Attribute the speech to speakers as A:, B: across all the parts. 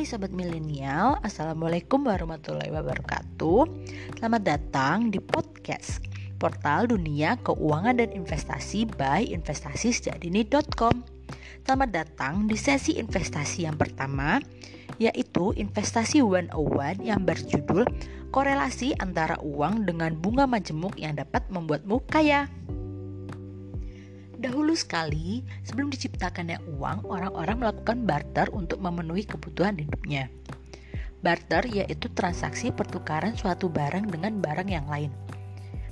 A: Hai Sobat Milenial, Assalamualaikum warahmatullahi wabarakatuh. Selamat datang di podcast Portal Dunia Keuangan dan Investasi by investasi.sejadini.com Selamat datang di sesi investasi yang pertama Yaitu investasi 101 yang berjudul Korelasi antara uang dengan bunga majemuk yang dapat membuatmu kaya Dahulu sekali, sebelum diciptakannya uang, orang-orang melakukan barter untuk memenuhi kebutuhan hidupnya. Barter yaitu transaksi pertukaran suatu barang dengan barang yang lain.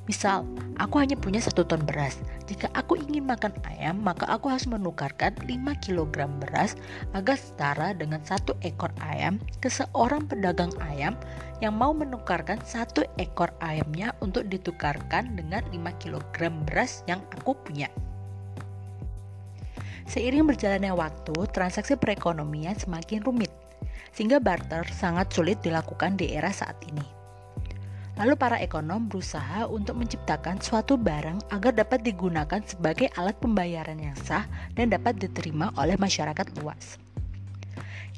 A: Misal, aku hanya punya satu ton beras. Jika aku ingin makan ayam, maka aku harus menukarkan 5 kg beras agar setara dengan satu ekor ayam ke seorang pedagang ayam yang mau menukarkan satu ekor ayamnya untuk ditukarkan dengan 5 kg beras yang aku punya. Seiring berjalannya waktu, transaksi perekonomian semakin rumit, sehingga barter sangat sulit dilakukan di era saat ini. Lalu para ekonom berusaha untuk menciptakan suatu barang agar dapat digunakan sebagai alat pembayaran yang sah dan dapat diterima oleh masyarakat luas.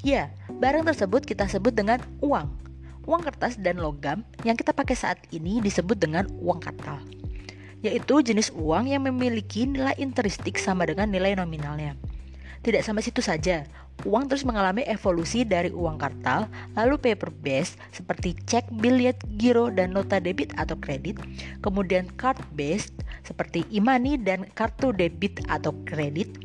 A: Ya, barang tersebut kita sebut dengan uang. Uang kertas dan logam yang kita pakai saat ini disebut dengan uang katal yaitu jenis uang yang memiliki nilai intristik sama dengan nilai nominalnya. Tidak sampai situ saja, uang terus mengalami evolusi dari uang kartal, lalu paper based seperti cek, biliet, giro, dan nota debit atau kredit, kemudian card based seperti e-money dan kartu debit atau kredit.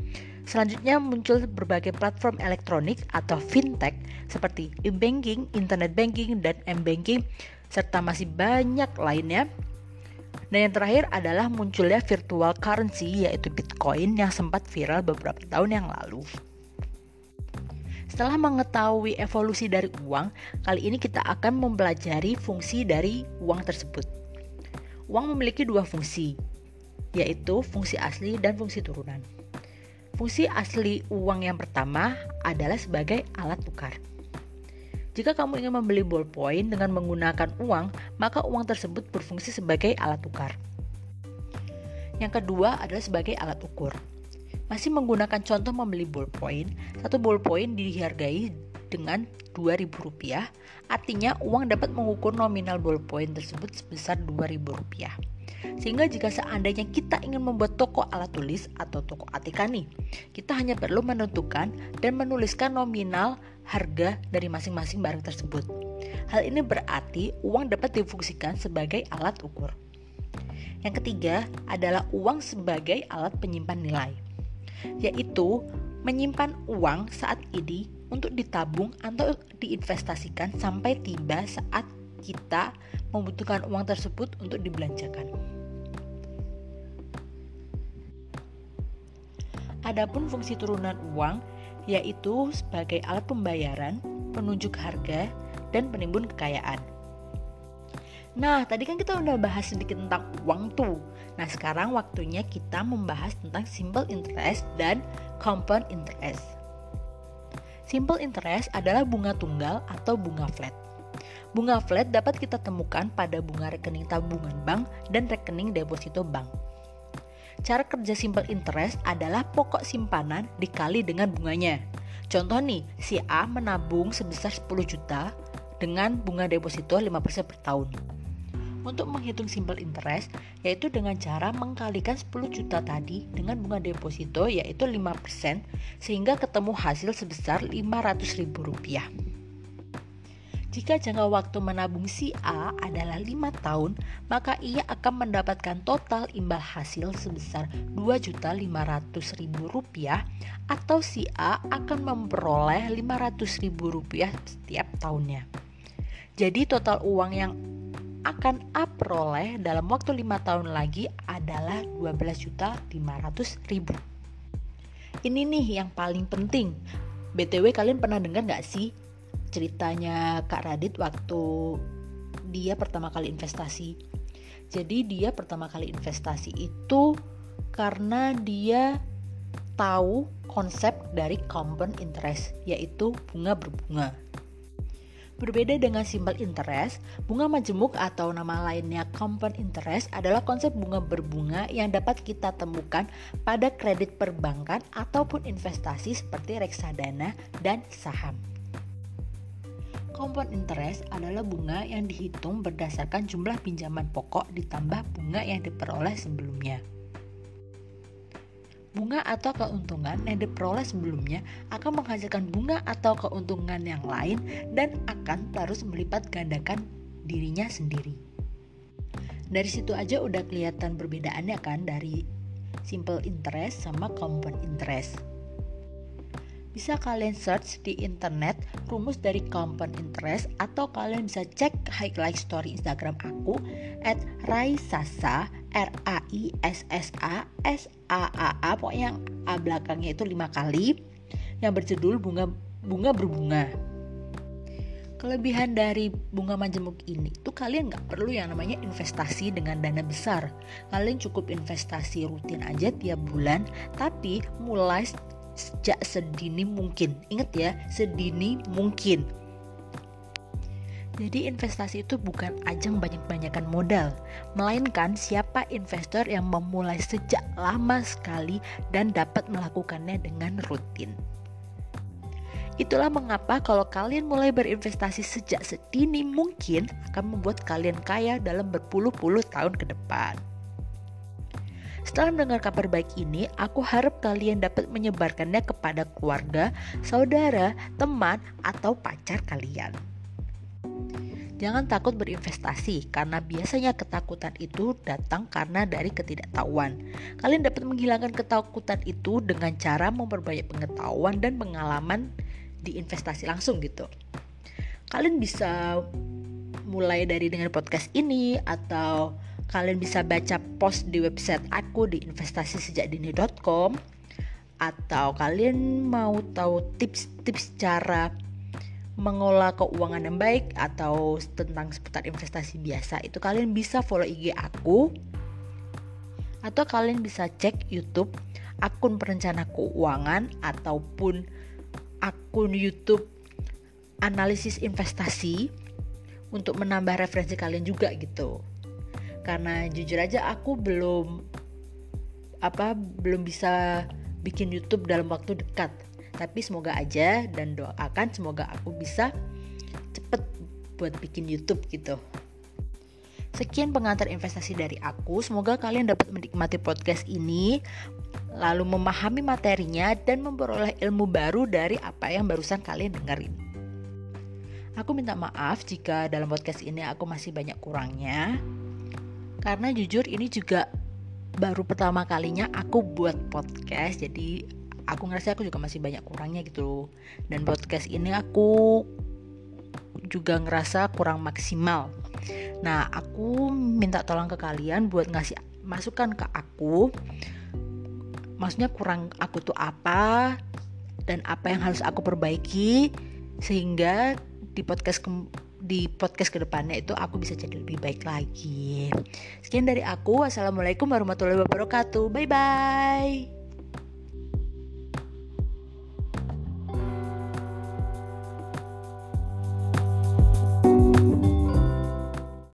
A: Selanjutnya muncul berbagai platform elektronik atau fintech seperti e-banking, internet banking, dan m-banking, serta masih banyak lainnya dan yang terakhir adalah munculnya virtual currency yaitu Bitcoin yang sempat viral beberapa tahun yang lalu. Setelah mengetahui evolusi dari uang, kali ini kita akan mempelajari fungsi dari uang tersebut. Uang memiliki dua fungsi, yaitu fungsi asli dan fungsi turunan. Fungsi asli uang yang pertama adalah sebagai alat tukar. Jika kamu ingin membeli ballpoint dengan menggunakan uang, maka uang tersebut berfungsi sebagai alat tukar. Yang kedua adalah sebagai alat ukur. Masih menggunakan contoh membeli ballpoint, satu ballpoint dihargai dengan Rp2.000, artinya uang dapat mengukur nominal ballpoint tersebut sebesar Rp2.000. Sehingga jika seandainya kita ingin membuat toko alat tulis atau toko atika nih, kita hanya perlu menentukan dan menuliskan nominal harga dari masing-masing barang tersebut. Hal ini berarti uang dapat difungsikan sebagai alat ukur. Yang ketiga adalah uang sebagai alat penyimpan nilai, yaitu menyimpan uang saat ini untuk ditabung atau diinvestasikan sampai tiba saat kita membutuhkan uang tersebut untuk dibelanjakan. Adapun fungsi turunan uang yaitu sebagai alat pembayaran, penunjuk harga, dan penimbun kekayaan. Nah, tadi kan kita udah bahas sedikit tentang uang tuh. Nah, sekarang waktunya kita membahas tentang simple interest dan compound interest. Simple interest adalah bunga tunggal atau bunga flat. Bunga flat dapat kita temukan pada bunga rekening tabungan bank dan rekening deposito bank. Cara kerja simple interest adalah pokok simpanan dikali dengan bunganya. Contoh nih, si A menabung sebesar 10 juta dengan bunga deposito 5% per tahun. Untuk menghitung simple interest, yaitu dengan cara mengkalikan 10 juta tadi dengan bunga deposito yaitu 5% sehingga ketemu hasil sebesar 500 ribu rupiah. Jika jangka waktu menabung si A adalah 5 tahun, maka ia akan mendapatkan total imbal hasil sebesar Rp2.500.000 atau si A akan memperoleh Rp500.000 setiap tahunnya. Jadi total uang yang akan A peroleh dalam waktu 5 tahun lagi adalah Rp12.500.000. Ini nih yang paling penting. BTW kalian pernah dengar gak sih ceritanya Kak Radit waktu dia pertama kali investasi. Jadi dia pertama kali investasi itu karena dia tahu konsep dari compound interest yaitu bunga berbunga. Berbeda dengan simple interest, bunga majemuk atau nama lainnya compound interest adalah konsep bunga berbunga yang dapat kita temukan pada kredit perbankan ataupun investasi seperti reksadana dan saham. Compound interest adalah bunga yang dihitung berdasarkan jumlah pinjaman pokok ditambah bunga yang diperoleh sebelumnya. Bunga atau keuntungan yang diperoleh sebelumnya akan menghasilkan bunga atau keuntungan yang lain dan akan terus melipat gandakan dirinya sendiri. Dari situ aja udah kelihatan perbedaannya kan dari simple interest sama compound interest bisa kalian search di internet rumus dari compound interest atau kalian bisa cek highlight story Instagram aku at raisasa R A I S S A S A A A pokoknya yang A belakangnya itu lima kali yang berjudul bunga bunga berbunga kelebihan dari bunga majemuk ini tuh kalian nggak perlu yang namanya investasi dengan dana besar kalian cukup investasi rutin aja tiap bulan tapi mulai sejak sedini mungkin. Ingat ya, sedini mungkin. Jadi investasi itu bukan ajang banyak-banyakan modal, melainkan siapa investor yang memulai sejak lama sekali dan dapat melakukannya dengan rutin. Itulah mengapa kalau kalian mulai berinvestasi sejak sedini mungkin akan membuat kalian kaya dalam berpuluh-puluh tahun ke depan. Setelah mendengar kabar baik ini, aku harap kalian dapat menyebarkannya kepada keluarga, saudara, teman, atau pacar kalian. Jangan takut berinvestasi karena biasanya ketakutan itu datang karena dari ketidaktahuan. Kalian dapat menghilangkan ketakutan itu dengan cara memperbanyak pengetahuan dan pengalaman di investasi langsung gitu. Kalian bisa mulai dari dengan podcast ini atau Kalian bisa baca post di website aku di investasisejakdini.com atau kalian mau tahu tips-tips cara mengolah keuangan yang baik atau tentang seputar investasi biasa itu kalian bisa follow IG aku. Atau kalian bisa cek YouTube akun perencana keuangan ataupun akun YouTube analisis investasi untuk menambah referensi kalian juga gitu. Karena jujur aja aku belum apa belum bisa bikin YouTube dalam waktu dekat tapi semoga aja dan doakan semoga aku bisa cepet buat bikin YouTube gitu Sekian pengantar investasi dari aku. Semoga kalian dapat menikmati podcast ini, lalu memahami materinya dan memperoleh ilmu baru dari apa yang barusan kalian dengerin. Aku minta maaf jika dalam podcast ini aku masih banyak kurangnya karena jujur ini juga baru pertama kalinya aku buat podcast jadi aku ngerasa aku juga masih banyak kurangnya gitu dan podcast ini aku juga ngerasa kurang maksimal nah aku minta tolong ke kalian buat ngasih masukan ke aku maksudnya kurang aku tuh apa dan apa yang harus aku perbaiki sehingga di podcast di podcast ke depannya itu aku bisa jadi lebih baik lagi. Sekian dari aku. Wassalamualaikum warahmatullahi wabarakatuh. Bye bye.